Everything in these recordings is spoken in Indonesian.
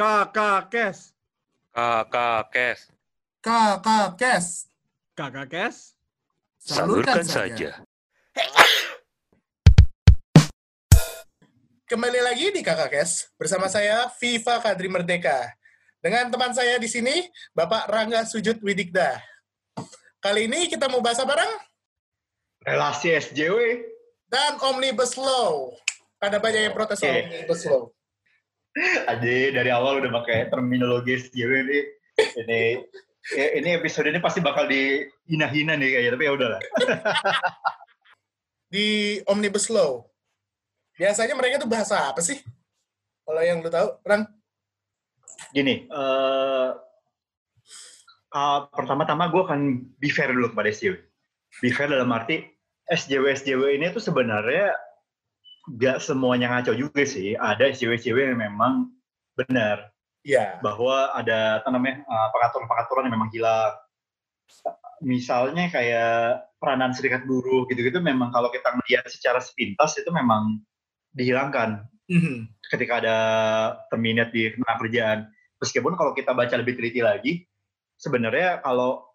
Kakak Kes. Kakak Kes. Kakak Kes. Kakak Kes. Salurkan saja. Kembali lagi di Kakak Kes bersama saya Viva Kadri Merdeka. Dengan teman saya di sini Bapak Rangga Sujud Widikda. Kali ini kita mau bahas apa, Rang? relasi SJW. Dan Omnibus Law. Ada banyak yang protes Oke. Omnibus Law. Aja dari awal udah pakai terminologi SJW ini. Ini ya, ini episode ini pasti bakal dihina-hina nih kayaknya, tapi ya udahlah. Di Omnibus Law. Biasanya mereka tuh bahasa apa sih? Kalau yang lu tahu, Rang? Gini, eh ah, pertama-tama gue akan be fair dulu kepada SJW. Be fair dalam arti SJW SJW ini tuh sebenarnya gak semuanya ngaco juga sih. Ada SJW yang memang benar. Iya. bahwa ada namanya uh, pengaturan-pengaturan yang memang hilang. Misalnya kayak peranan serikat buruh gitu-gitu memang kalau kita melihat secara sepintas itu memang dihilangkan Mhm. ketika ada terminate di tenaga kerjaan. Meskipun kalau kita baca lebih teliti lagi, sebenarnya kalau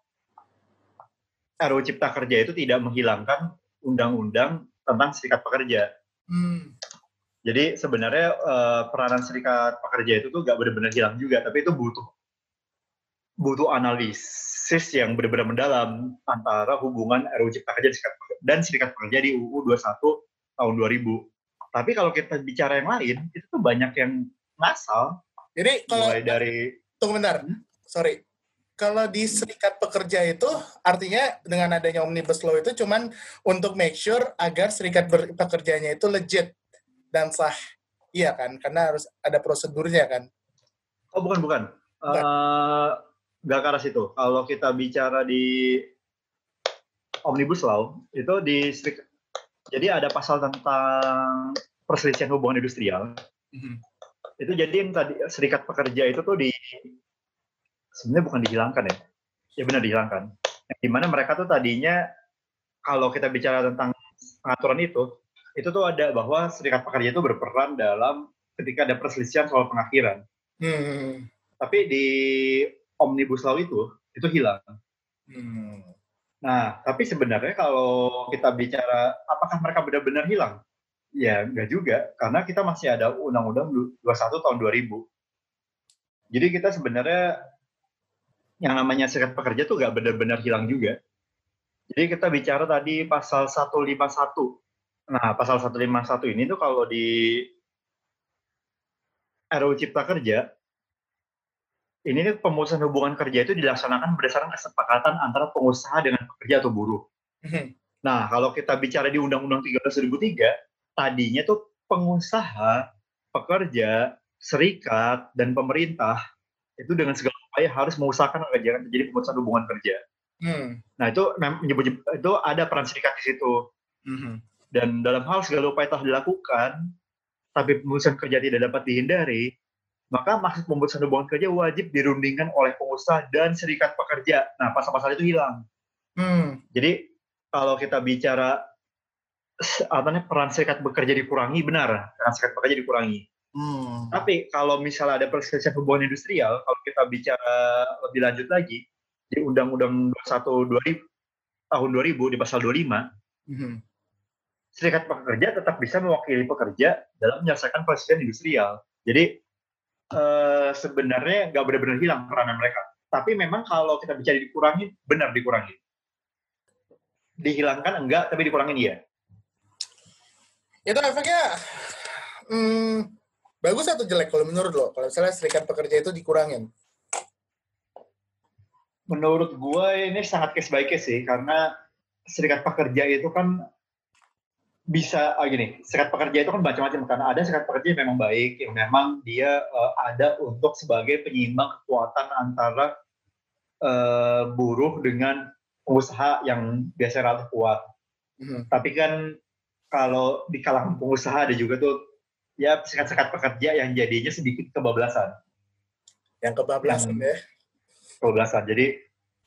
RUU Cipta Kerja itu tidak menghilangkan undang-undang tentang serikat pekerja. Hmm. Jadi sebenarnya eh, peranan serikat pekerja itu tuh gak benar-benar hilang juga, tapi itu butuh butuh analisis yang benar-benar mendalam antara hubungan RUU Cipta Kerja dan serikat Pekerja- dan serikat pekerja di UU 21 tahun 2000. Tapi kalau kita bicara yang lain, itu tuh banyak yang ngasal, Jadi kalau mulai dari tunggu bentar, Hmm? sorry. Kalau di serikat pekerja itu artinya dengan adanya omnibus law itu cuman untuk make sure agar serikat pekerjanya itu legit dan sah. Iya kan? Karena harus ada prosedurnya kan. oh bukan bukan, Bukan. Eh, nggak ke arah situ. Kalau kita bicara di omnibus law itu di serik- jadi ada pasal tentang perselisihan hubungan industrial itu jadi yang tadi serikat pekerja itu tuh di sebenarnya bukan dihilangkan ya. Ya benar dihilangkan. Yang di mana mereka tuh tadinya kalau kita bicara tentang pengaturan itu itu tuh ada bahwa serikat pekerja itu berperan dalam ketika ada perselisihan soal pengakhiran. Hmm. tapi di omnibus law itu itu hilang. Hmm. nah tapi sebenarnya kalau kita bicara apakah mereka benar-benar hilang? Ya enggak juga. Karena kita masih ada undang-undang 21 tahun 2000 jadi kita sebenarnya yang namanya serikat pekerja tuh nggak benar-benar hilang juga jadi kita bicara tadi pasal 151 nah pasal 151 ini tuh kalau di RUU Cipta Kerja ini nih pemutusan hubungan kerja itu dilaksanakan berdasarkan kesepakatan antara pengusaha dengan pekerja atau buruh. Hmm. Nah, kalau kita bicara di Undang-Undang 13 2003, tadinya tuh pengusaha, pekerja, serikat, dan pemerintah itu dengan segala upaya harus mengusahakan agar jangan terjadi pemutusan hubungan kerja. Hmm. Nah, itu itu ada peran serikat di situ. Hmm. Dan dalam hal segala upaya telah dilakukan, tapi pemutusan kerja tidak dapat dihindari, maka maksud pemutusan hubungan kerja wajib dirundingkan oleh pengusaha dan serikat pekerja. Nah, pasal-pasal itu hilang. Hmm. Jadi kalau kita bicara apa namanya peran serikat bekerja dikurangi benar, peran serikat bekerja dikurangi. Hmm. Tapi kalau misalnya ada perselisihan hubungan industrial, kalau kita bicara lebih lanjut lagi di Undang-Undang 21 2000 tahun 2000 di pasal 25, Hmm. serikat pekerja tetap bisa mewakili pekerja dalam menyelesaikan perselisihan industrial. Jadi eh, sebenarnya nggak benar-benar hilang peranan mereka. Tapi memang kalau kita bicara dikurangi, benar dikurangi. Dihilangkan enggak, tapi dikurangin iya. Itu efeknya hmm, bagus atau jelek kalau menurut lo? Kalau misalnya serikat pekerja itu dikurangin. Menurut gue ini sangat case by case sih, karena serikat pekerja itu kan bisa ah gini, serikat pekerja itu kan macam-macam karena ada serikat pekerja yang memang baik, yang memang dia eh, ada untuk sebagai penyeimbang kekuatan antara eh, buruh dengan pengusaha yang biasanya relatif kuat. Hmm. Tapi kan kalau di kalangan pengusaha ada juga tuh ya serikat-serikat pekerja yang jadinya sedikit kebablasan. Yang kebablasan Yang- ya. kebablasan. Jadi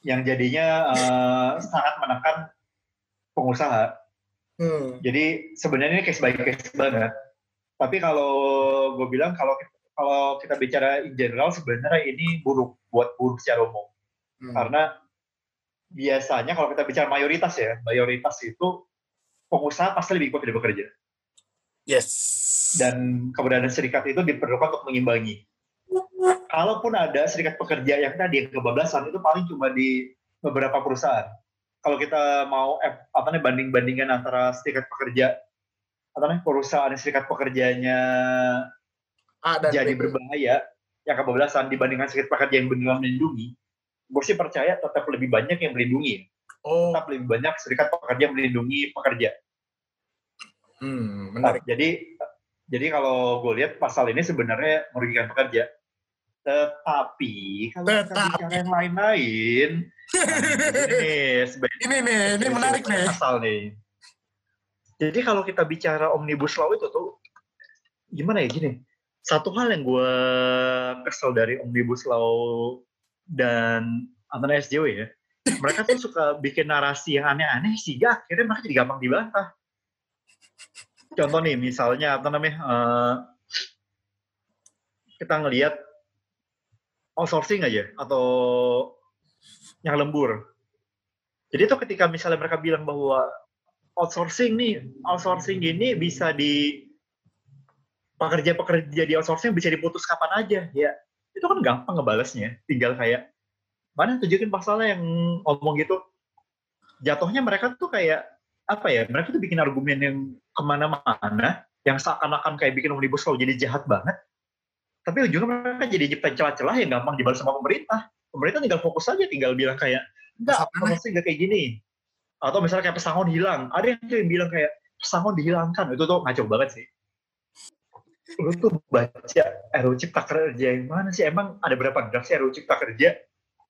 yang jadinya eh, sangat menekan pengusaha. Hmm. Jadi sebenarnya ini case by case banget. Tapi kalau gue bilang kalau kalau kita bicara in general sebenarnya ini buruk buat buruh secara umum Hmm. karena biasanya kalau kita bicara mayoritas ya mayoritas itu pengusaha pasti lebih kuat dari bekerja Yes. dan keberadaan serikat itu diperlukan untuk mengimbangi. Kalaupun ada serikat pekerja yang tadi yang kebablasan itu paling cuma di beberapa perusahaan. Kalau kita mau apa namanya banding-bandingan antara serikat pekerja apa namanya perusahaan dan serikat pekerjanya A dan jadi B. berbahaya yang kebablasan dibandingkan serikat pekerja yang benar melindungi, gue sih percaya tetap lebih banyak yang melindungi. Oh, Tetap lebih banyak serikat pekerja yang melindungi pekerja. Hmm, Nah, menarik. jadi jadi kalau gue lihat pasal ini sebenarnya merugikan pekerja. Tetapi kalau kita Tetapi. yang lain-lain, nah, ini Ini nih, ini menarik nih. pasal nih. Jadi kalau kita bicara omnibus law itu tuh gimana ya gini? Satu hal yang gue kesel dari omnibus law dan antara SJW ya, mereka tuh suka bikin narasi yang aneh-aneh sehingga akhirnya mereka jadi gampang dibantah. Contoh nih, misalnya apa namanya? eh, kita ngelihat outsourcing aja atau yang lembur. Jadi itu ketika misalnya mereka bilang bahwa outsourcing nih, outsourcing ini bisa di pekerja-pekerja di outsourcing bisa diputus kapan aja, ya itu kan gampang ngebalesnya. Tinggal kayak mana tunjukin pasalnya yang ngomong gitu. Jatuhnya mereka tuh kayak apa ya? Mereka tuh bikin argumen yang ke mana-mana, yang seakan-akan kayak bikin omnibus law jadi jahat banget. Tapi ujungnya mereka jadi nyiptain celah-celah yang gampang dibalas sama pemerintah. Pemerintah tinggal fokus aja, tinggal bilang kayak enggak, Masalahnya- outsourcing nggak kayak gini. Atau misalnya kayak pesangon hilang, ada yang, yang bilang kayak pesangon dihilangkan, itu tuh ngaco banget sih. Lu tuh baca RUU Cipta Kerja yang mana sih? Emang ada berapa draft sih RUU Cipta Kerja?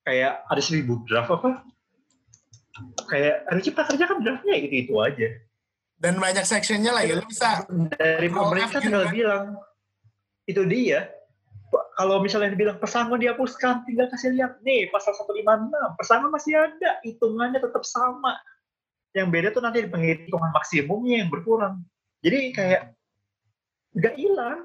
Kayak ada seribu draft apa? Kayak RUU Cipta Kerja kan draftnya itu-itu aja. Dan banyak sectionnya lagi. Lu bisa Dari pemerintah tinggal kan? bilang, itu dia. Kalau misalnya dibilang pesangon dihapuskan, tinggal kasih lihat nih pasal 156, pesangon masih ada, hitungannya tetap sama. Yang beda tuh nanti di penghitungan maksimumnya yang berkurang. Jadi kayak nggak hilang.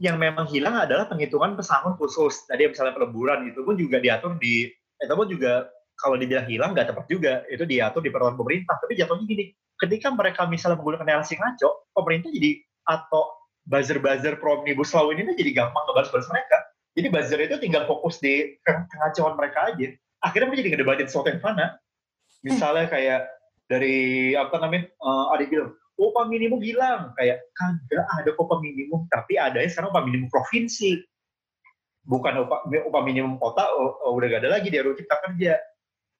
Yang memang hilang adalah penghitungan pesangon khusus. Tadi misalnya peleburan itu pun juga diatur di, itu pun juga kalau dibilang hilang nggak tepat juga. Itu diatur di peraturan pemerintah. Tapi jatuhnya gini, ketika mereka misalnya menggunakan narasi ngaco, pemerintah jadi atau buzzer-buzzer pro omnibus law ini jadi gampang ngebahas-bahas mereka. Jadi buzzer itu tinggal fokus di ke- kengacauan mereka aja. Akhirnya mereka jadi ngedebatin sesuatu yang fana. Misalnya kayak dari apa namanya, eh, ada bilang, upah minimum hilang. Kayak kagak ada upah minimum, tapi ada sekarang upah minimum provinsi. Bukan upah, upah minimum kota, oh, oh, udah gak ada lagi di RUU Cipta Kerja.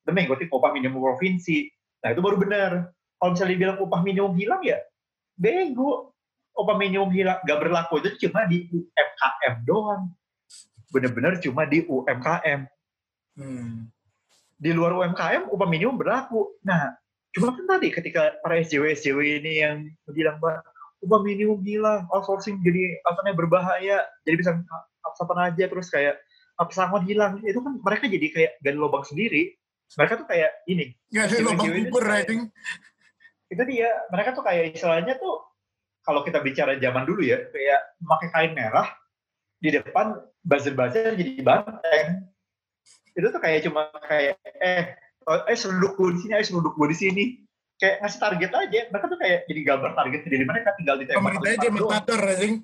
Tapi ngikutin upah minimum provinsi. Nah itu baru benar. Kalau misalnya dibilang upah minimum hilang ya, bego. Upah minimum hilang, gak berlaku itu cuma di UMKM doang. Bener-bener cuma di UMKM. hmm, Di luar UMKM, upah minimum berlaku. Nah, cuma kan tadi ketika para SJW-SJW ini yang bilang, Mbak, upah minimum hilang, outsourcing jadi apa namanya berbahaya, jadi bisa apa aja, terus kayak pesangon hilang, itu kan mereka jadi kayak gali lubang sendiri. Mereka tuh kayak ini, Cewek-cewek lubang kayak- anjing. Itu dia mereka tuh kayak istilahnya tuh kalau kita bicara zaman dulu ya kayak pakai kain merah di depan buzzer-buzzer jadi banteng itu tuh kayak cuma kayak eh oh, eh seruduk gue di sini eh seruduk gue di sini kayak ngasih target aja mereka tuh kayak jadi gambar target dari mereka tinggal ditembak Pemerintah aja anjing.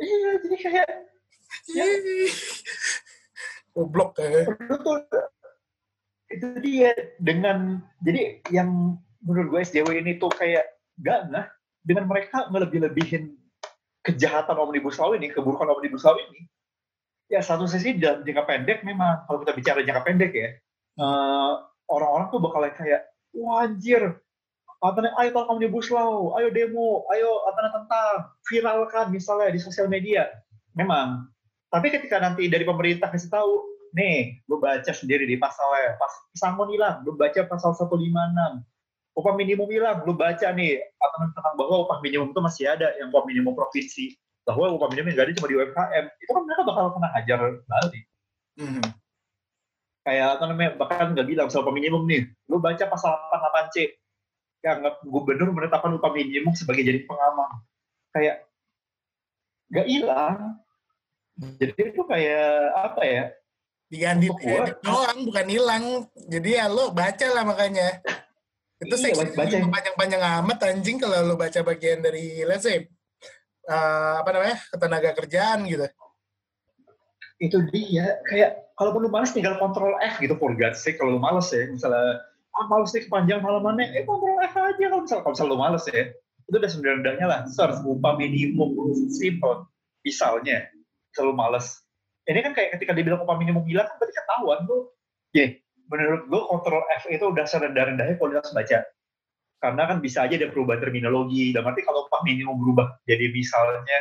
iya jadi kayak Ya. Goblok kayak. lu tuh itu dia dengan jadi yang menurut gue SJW ini tuh kayak gak nah dengan mereka ngelebih-lebihin kejahatan omnibus law ini keburukan omnibus law ini. Ya satu sisi dalam jangka pendek memang kalau kita bicara jangka pendek ya eh, orang-orang tuh bakal kayak wah anjir apa namanya, ayo tolong omnibus law ayo demo ayo apa namanya, tentang viralkan misalnya di sosial media. Memang. Tapi ketika nanti dari pemerintah kasih tahu nih, lu baca sendiri di pasalnya, pas pesangon hilang, lu baca pasal 156, upah minimum hilang, lu baca nih, apa tentang bahwa upah minimum itu masih ada, yang upah minimum provinsi, bahwa upah minimum nggak ada cuma di UMKM, itu kan mereka bakal kena hajar balik. Hmm. Kayak apa namanya, bahkan nggak bilang soal upah minimum nih, lu baca pasal 88C, yang gubernur menetapkan upah minimum sebagai jadi pengaman. Kayak, nggak hilang. Jadi itu kayak apa ya? Diganti edit doang, bukan hilang. Jadi ya lo baca lah makanya. Itu Iya, seksi. baca. panjang-panjang amat anjing kalau lo baca bagian dari let's say eh, apa namanya ketenaga kerjaan gitu. Itu dia. Kayak kalau lu males tinggal kontrol F gitu. For God's sake kalau lu males ya misalnya ah males nih kepanjang halamannya eh kontrol F aja kalau misalnya kalau misalnya lu males ya. Itu udah sebenarnya lah itu harus upah minimum simple misalnya. Kalau lu males. Ini kan kayak ketika dibilang upah minimum hilang kan berarti ketahuan tuh ya menurut lu kontrol F itu udah serendah-rendahnya kualitas baca. Karena kan bisa aja ada perubahan terminologi. Dan nanti kalau upah minimum berubah jadi misalnya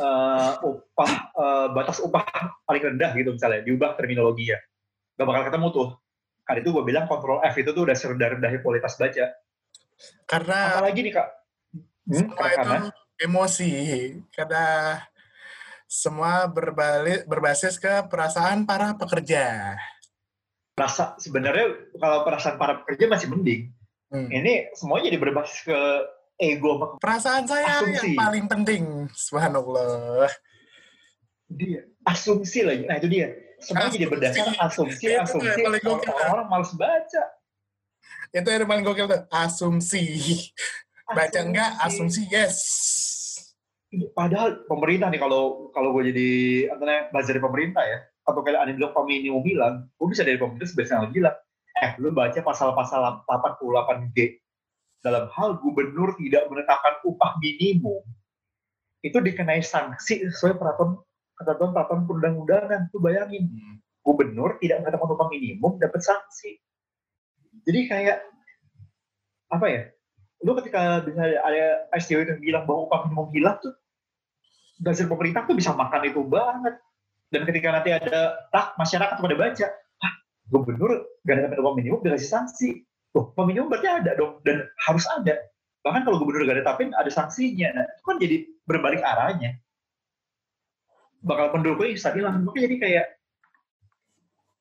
eh, upah eh, batas upah paling rendah gitu misalnya diubah terminologi ya gak bakal ketemu tuh. Kan itu gue bilang kontrol F itu tuh udah serendah-rendahnya kualitas baca. Karena apalagi nih kak? Hmm, itu karena emosi. Karena semua berbalik berbasis ke perasaan para pekerja. Rasa sebenarnya kalau perasaan para pekerja masih mending Hmm. ini semuanya jadi berbasis ke ego Perasaan saya Asumsi. yang paling penting. Subhanallah. dia asumsi lagi nah itu dia semuanya jadi Asumsi. berdasar asumsi Itu asumsi yang paling gokil. orang males baca Itu yang paling gokil tuh. Asumsi. Baca enggak, asumsi yes. padahal pemerintah nih kalau kalau gue jadi apa namanya belajar pemerintah ya atau kayak ada yang bilang minimum bilang gue bisa dari pemerintah sebenarnya bilang eh lu baca pasal-pasal 88G dalam hal gubernur tidak menetapkan upah minimum itu dikenai sanksi sesuai peraturan ketentuan peraturan perundang-undangan. Tuh bayangin gubernur tidak menetapkan upah minimum dapat sanksi. Jadi kayak apa ya lu ketika dengar ada SJW yang bilang bahwa upah minimum hilang tuh dasar pemerintah tuh bisa makan itu banget dan ketika nanti ada tak masyarakat pada baca ah gubernur gak ada upah minimum udah kasih sanksi tuh upah minimum berarti ada dong dan harus ada. Bahkan kalau gubernur gak ada tapin ada sanksinya. Nah, itu kan jadi berbalik arahnya. Bakal pendukung bisa hilang makanya jadi kayak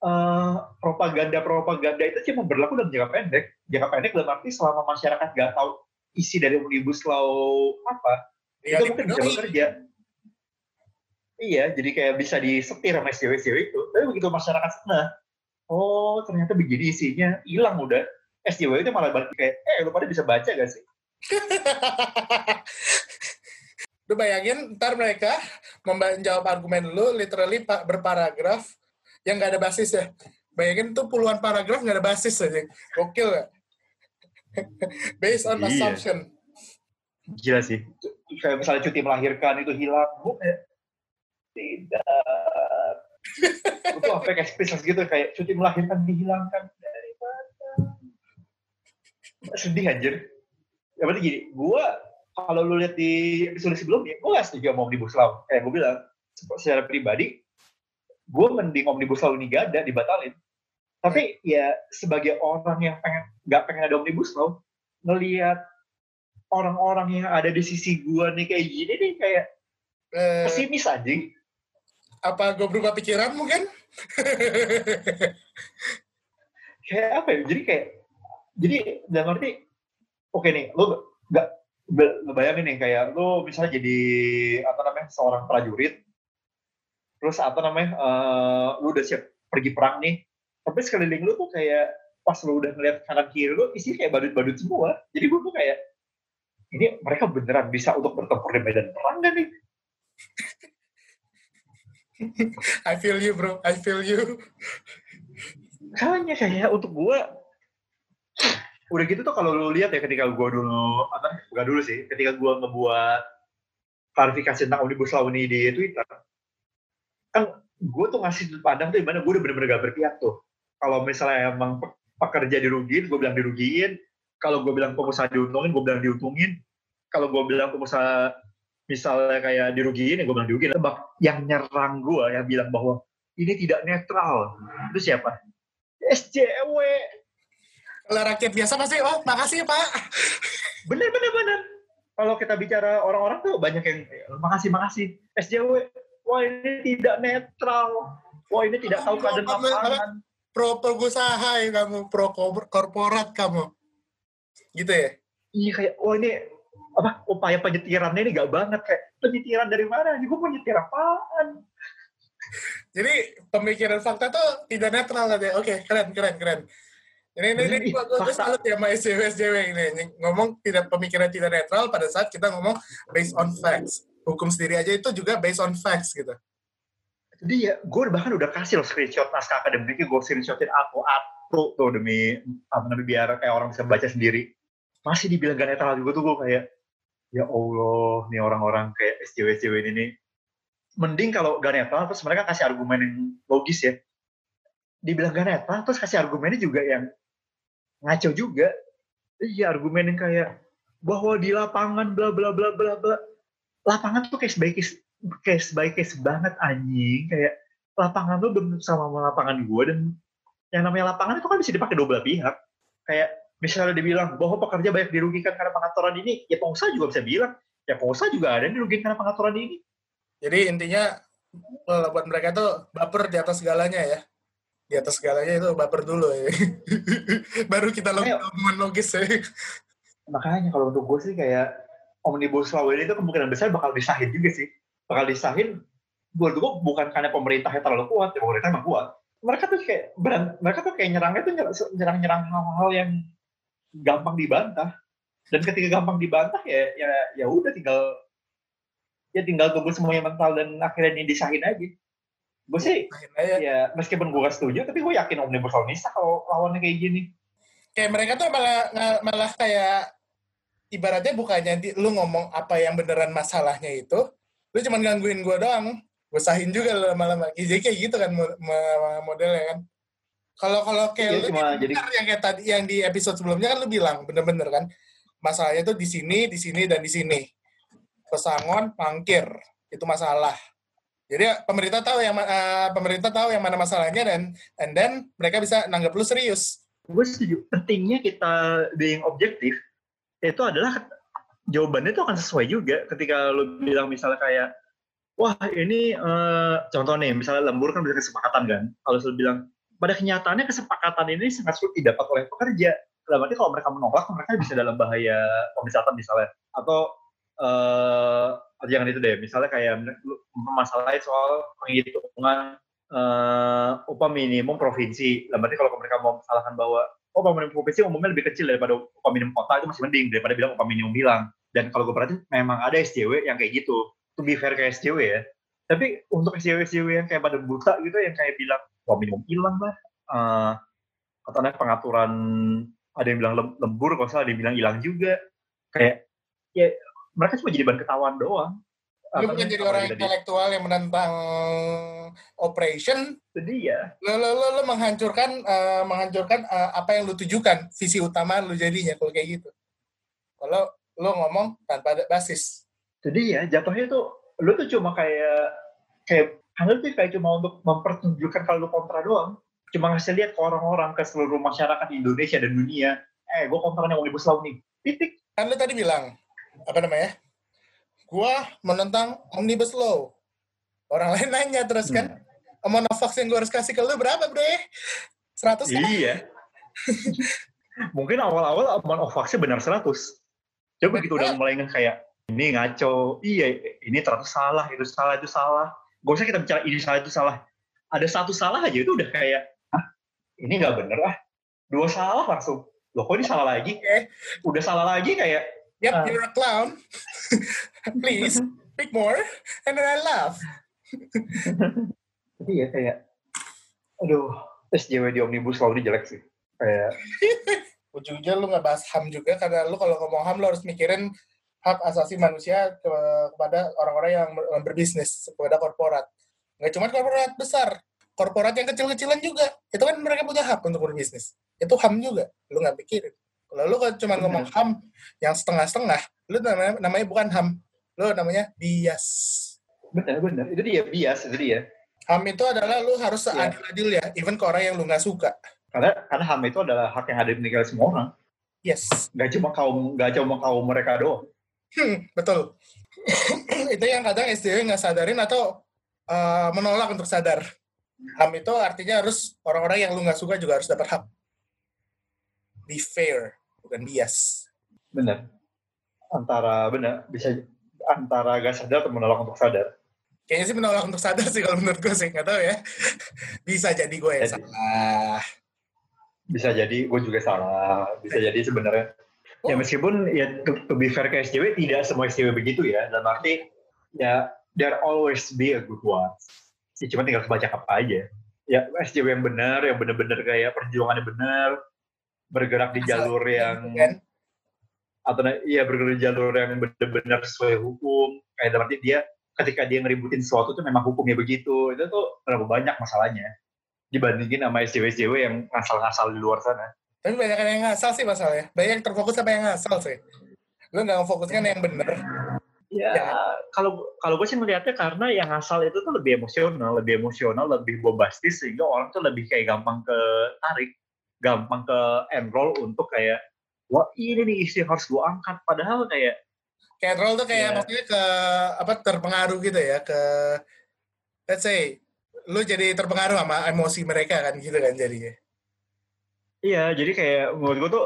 eh, propaganda-propaganda itu cuma berlaku dalam jangka pendek. Jangka pendek dalam arti selama masyarakat nggak tahu isi dari omnibus law apa, Ya, itu mungkin bisa bekerja. Iya, jadi kayak bisa disetir sama SJW-SJW itu. Tapi begitu masyarakat sana, oh ternyata begini isinya, hilang udah. SJW itu malah balik kayak, eh lu pada bisa baca gak sih? Lu bayangin ntar mereka menjawab argumen lu literally pa- berparagraf yang nggak ada basis ya. Bayangin tuh puluhan paragraf nggak ada basis aja. Gokil gak? Based on Iya. assumption. Gila sih. Kayak misalnya cuti melahirkan itu hilang, gue kayak, tidak. Itu sampai kayak spesies gitu, kayak cuti melahirkan dihilangkan dari mana? Sedih anjir. Ya berarti gini, gue kalau lu lihat di episode sebelumnya, gue gak setuju sama Omnibus Law. Kayak gue bilang, secara pribadi, gue mending Omnibus Law ini gak ada, dibatalin. Tapi ya sebagai orang yang pengen nggak pengen ada Omnibus Law, ngelihat orang-orang yang ada di sisi gue nih kayak gini nih kayak Eh, pesimis anjing. Apa gue berubah pikiran mungkin? Kayak apa ya? Jadi kayak jadi dalam arti oke nih, lu nggak ngebayangin nih kayak lu misalnya jadi apa namanya seorang prajurit, terus apa namanya eh, lu udah siap pergi perang nih, tapi sekeliling lu tuh kayak pas lu udah ngeliat kanan kiri lu isinya kayak badut-badut semua. Jadi gue tuh kayak ini mereka beneran bisa untuk bertempur di medan perang gak nih? I feel you bro, I feel you. Makanya kayak untuk gua udah gitu tuh kalau lu lihat ya ketika gua dulu apa bukan dulu sih ketika gua ngebuat klarifikasi tentang omnibus law ini di Twitter kan gua tuh ngasih sudut pandang tuh di mana gua udah bener-bener gak berpihak tuh. Kalau misalnya emang pe- pekerja dirugiin gua bilang dirugiin. Kalau gua bilang pengusaha diuntungin gua bilang diuntungin. Kalau gua bilang pengusaha misalnya kayak dirugiin ya gua bilang dirugiin. Tebak yang nyerang gua yang bilang bahwa ini tidak netral itu siapa? SJW Kalau rakyat biasa pasti, oh makasih ya pak. bener bener bener. Kalau kita bicara orang-orang tuh banyak yang makasih makasih. SJW wah ini tidak netral. Wah ini tidak tahu keadaan Apa- apa- lapangan Pro pengusaha ya kamu, pro kor- korporat kamu. Gitu ya? iya kayak wah ini apa upaya penyetirannya ini gak banget kayak penyetiran dari mana? Gue penyetir apaan? Jadi pemikiran fakta tuh tidak netral aja. Oke, keren, keren, keren. Ini, ini, ini, gua fakta. salut ya sama SJW, SJW ini. Ini Ngomong tidak pemikiran tidak netral pada saat kita ngomong based on facts. Hukum sendiri aja itu juga based on facts gitu. Jadi ya, gue bahkan udah kasih loh screenshot naskah akademiknya, gue screenshotin aku aku tuh demi apa namanya biar kayak orang bisa baca sendiri. Masih dibilang gak netral juga tuh gue kayak, ya Allah, nih orang-orang kayak SJW SJW ini nih. Mending kalau gak netral terus mereka kasih argumen yang logis ya. Dibilang gak netral terus kasih argumennya juga yang ngaco juga. Iya argumen yang kayak bahwa di lapangan bla bla bla bla bla. Lapangan tuh kayak sebaik case by case banget anjing kayak lapangan belum sama sama lapangan gue dan yang namanya lapangan itu kan bisa dipakai dua belah pihak kayak misalnya dibilang bahwa pekerja banyak dirugikan karena pengaturan ini ya pengusaha juga bisa bilang ya pengusaha juga ada yang dirugikan karena pengaturan ini Jadi intinya well, buat mereka tuh baper di atas segalanya ya. Di atas segalanya itu baper dulu ya. Baru kita omongan logis ya. makanya kalau untuk gue sih kayak omnibus law ini tuh kemungkinan besar bakal disahin juga sih bakal disahin gue bukan karena pemerintahnya terlalu kuat ya pemerintah emang kuat mereka tuh kayak beran, mereka tuh kayak nyerangnya tuh nyerang nyerang hal-hal yang gampang dibantah dan ketika gampang dibantah ya ya ya udah tinggal ya tinggal tunggu semuanya mental dan akhirnya ini disahin aja gue sih aja. ya meskipun gue gak setuju tapi gue yakin sah kalau lawannya kayak gini Kayak mereka tuh malah malah kayak ibaratnya bukannya di, lu ngomong apa yang beneran masalahnya itu, lu cuma gangguin gua doang. Gue sahin juga lama-lama. Jadi kayak gitu kan mo- mo- modelnya kan. Kalau kalau kayak Iya, lu cuma jadi- yang kayak tadi yang di episode sebelumnya kan lu bilang bener-bener kan masalahnya tuh di sini, di sini dan di sini. Pesangon, mangkir itu masalah. Jadi pemerintah tahu yang eh, pemerintah tahu yang mana masalahnya dan and then mereka bisa nanggap lu serius. gue setuju pentingnya kita being objektif itu adalah jawabannya itu akan sesuai juga ketika lo bilang misalnya kayak wah ini eh, contoh nih misalnya lembur kan bisa kesepakatan kan kalau lo bilang pada kenyataannya kesepakatan ini sangat sulit didapat oleh pekerja dalam arti kalau mereka menolak mereka bisa dalam bahaya pemecatan misalnya atau eh jangan itu deh misalnya kayak mempermasalahin soal penghitungan eh, upah minimum provinsi. Dalam arti kalau mereka mau salahkan bahwa oh, upah minimum provinsi umumnya lebih kecil daripada upah minimum kota itu masih mending daripada bilang upah minimum hilang. Dan kalau gue perhatiin memang ada SJW yang kayak gitu. To be fair kayak SJW ya. Tapi untuk SJW-SJW yang kayak pada buta gitu yang kayak bilang upah minimum hilang lah. Atau ada pengaturan ada yang bilang lem- lembur, kalau salah ada yang bilang hilang juga. Kayak ya mereka cuma jadi bahan ketahuan doang. Lu bukan jadi orang intelektual yang menentang operation, Itu dia. lo lo lo, lo menghancurkan eh, menghancurkan eh, apa yang lu tujukan, visi utama lu jadinya kalau kayak gitu. Kalau lo ngomong tanpa ada basis. Jadi ya jatuhnya tuh lu tuh cuma kayak kayak Anda tuh kayak cuma untuk mempertunjukkan kalau lu kontra doang. Cuma ngasih lihat ke orang-orang ke seluruh masyarakat Indonesia dan dunia. Eh, gue kontra yang omnibus law nih. Titik. Kan lu tadi bilang apa namanya? Gua menentang omnibus law. Orang lain nanya terus kan, amount of yang gue harus kasih ke lu berapa, Bre? 100 kan? Iya. Mungkin awal-awal amount of benar 100. Coba begitu udah mulai kayak ini ngaco, iya ini ternyata salah, itu salah, itu salah. Gak usah kita bicara ini salah, itu salah. Ada satu salah aja itu udah kayak, ah ini nggak bener ah. Dua salah langsung. Loh kok ini salah lagi? Oke. Udah salah lagi kayak, Yep, Ah. you're a clown. Please, speak more. And then I laugh. ya kayak, aduh, SJW di Omnibus Law ini jelek sih. Kayak, ujung-ujungnya lu nggak bahas HAM juga karena lu kalau ngomong HAM lu harus mikirin hak asasi manusia ke- kepada orang-orang yang ber- berbisnis kepada korporat. Nggak cuma korporat besar korporat yang kecil-kecilan juga. Itu kan mereka punya hak untuk berbisnis. Itu HAM juga. Lu nggak pikirin. Kalau lu cuma ngomong HAM yang setengah-setengah lu namanya, namanya bukan HAM. Lu namanya bias. Bener-bener, itu dia bias, itu dia. HAM itu adalah lu harus Iya. seadil-adilnya even ke orang yang lu nggak suka. Karena, karena HAM itu adalah hak yang ada dimiliki oleh semua orang. yes. Gak cuma kaum, gak cuma kaum mereka doang. Hmm, betul. itu yang kadang SDW nggak sadarin atau uh, menolak untuk sadar. HAM itu artinya harus orang-orang yang lu nggak suka juga harus dapat hak. Be fair, bukan bias. Bener. antara benar bisa antara gak sadar atau menolak untuk sadar. Kayaknya sih menolak untuk sadar sih kalau menurut gue sih. Nggak tahu ya. Bisa jadi gue yang Jadi- salah. Bisa jadi gue juga salah. Bisa jadi sebenarnya ya Oh. meskipun ya to, to be fair ke SJW tidak semua SJW begitu ya. Dan arti ya there always be a good one. Ya, cuma tinggal kebaca apa aja. Ya SJW yang benar, yang benar-benar kayak perjuangannya benar, bergerak di Asal- jalur yang Kan? atau iya bergerak di jalur yang benar-benar sesuai hukum kayak berarti dia ketika dia ngeributin sesuatu tuh memang hukumnya begitu itu tuh berapa banyak masalahnya dibandingin sama SJW SJW yang ngasal-ngasal di luar sana Tapi banyak yang ngasal sih masalahnya. Banyak yang terfokus sama yang ngasal sih. Lu nggak memfokuskan yang bener. ya kalau kalau gue sih melihatnya karena yang ngasal itu tuh lebih emosional lebih emosional lebih bombastis sehingga orang tuh lebih kayak gampang ke tarik gampang ke enroll untuk kayak wah ini nih yang harus gue angkat padahal kayak Kayak roll tuh kayak Iya. maksudnya ke apa terpengaruh gitu ya ke let's say lu jadi terpengaruh sama emosi mereka kan gitu kan jadinya. Iya, jadi kayak menurut gue tuh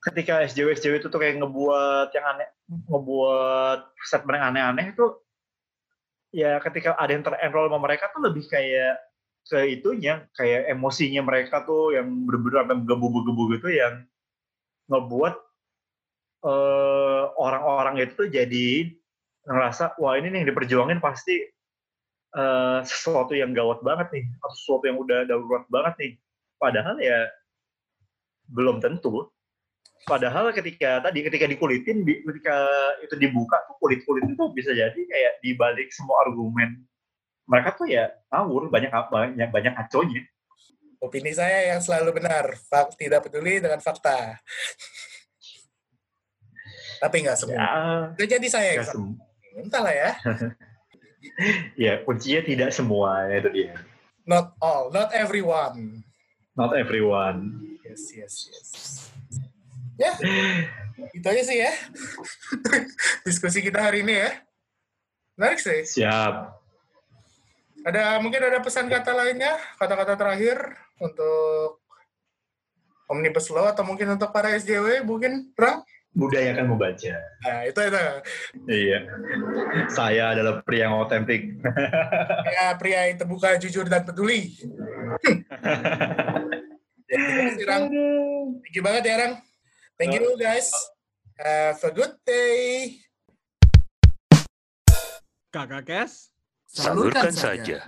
ketika SJW SJW itu tuh kayak ngebuat yang aneh, ngebuat statement yang aneh-aneh itu ya ketika ada yang terenroll sama mereka tuh lebih kayak ke itunya, kayak emosinya mereka tuh yang bener-bener sampai menggebu-gebu gitu yang ngebuat eh, orang-orang itu tuh jadi ngerasa wah ini nih yang diperjuangin pasti eh, sesuatu yang gawat banget nih, atau sesuatu yang udah darurat banget nih. Padahal ya belum tentu. Padahal ketika tadi ketika dikulitin, di- ketika itu dibuka tuh kulit-kulit itu bisa jadi kayak dibalik semua argumen mereka tuh ya ngawur banyak banyak banyak kaconya. Opini saya yang selalu benar. Fak tidak peduli dengan fakta. Tapi nggak semua. Ya, jadi saya yang nggak salah. sem- Entahlah ya. ya kuncinya tidak semua itu dia. Not all, not everyone. Not everyone. Yes, yes, yes. Ya, itu aja sih ya. Diskusi kita hari ini ya. Menarik sih. Siap. Ada mungkin ada pesan kata lainnya, kata-kata terakhir untuk Omnibus Law atau mungkin untuk para SJW mungkin Rang? Budayakan membaca. Nah, itu itu. Iya. Saya adalah pria yang otentik. Ya, pria yang terbuka, jujur dan peduli. ya, terima kasih, Rang. Thank you banget ya, Rang. Thank you guys. Have a good day. Kakak Kes. Salurkan saja.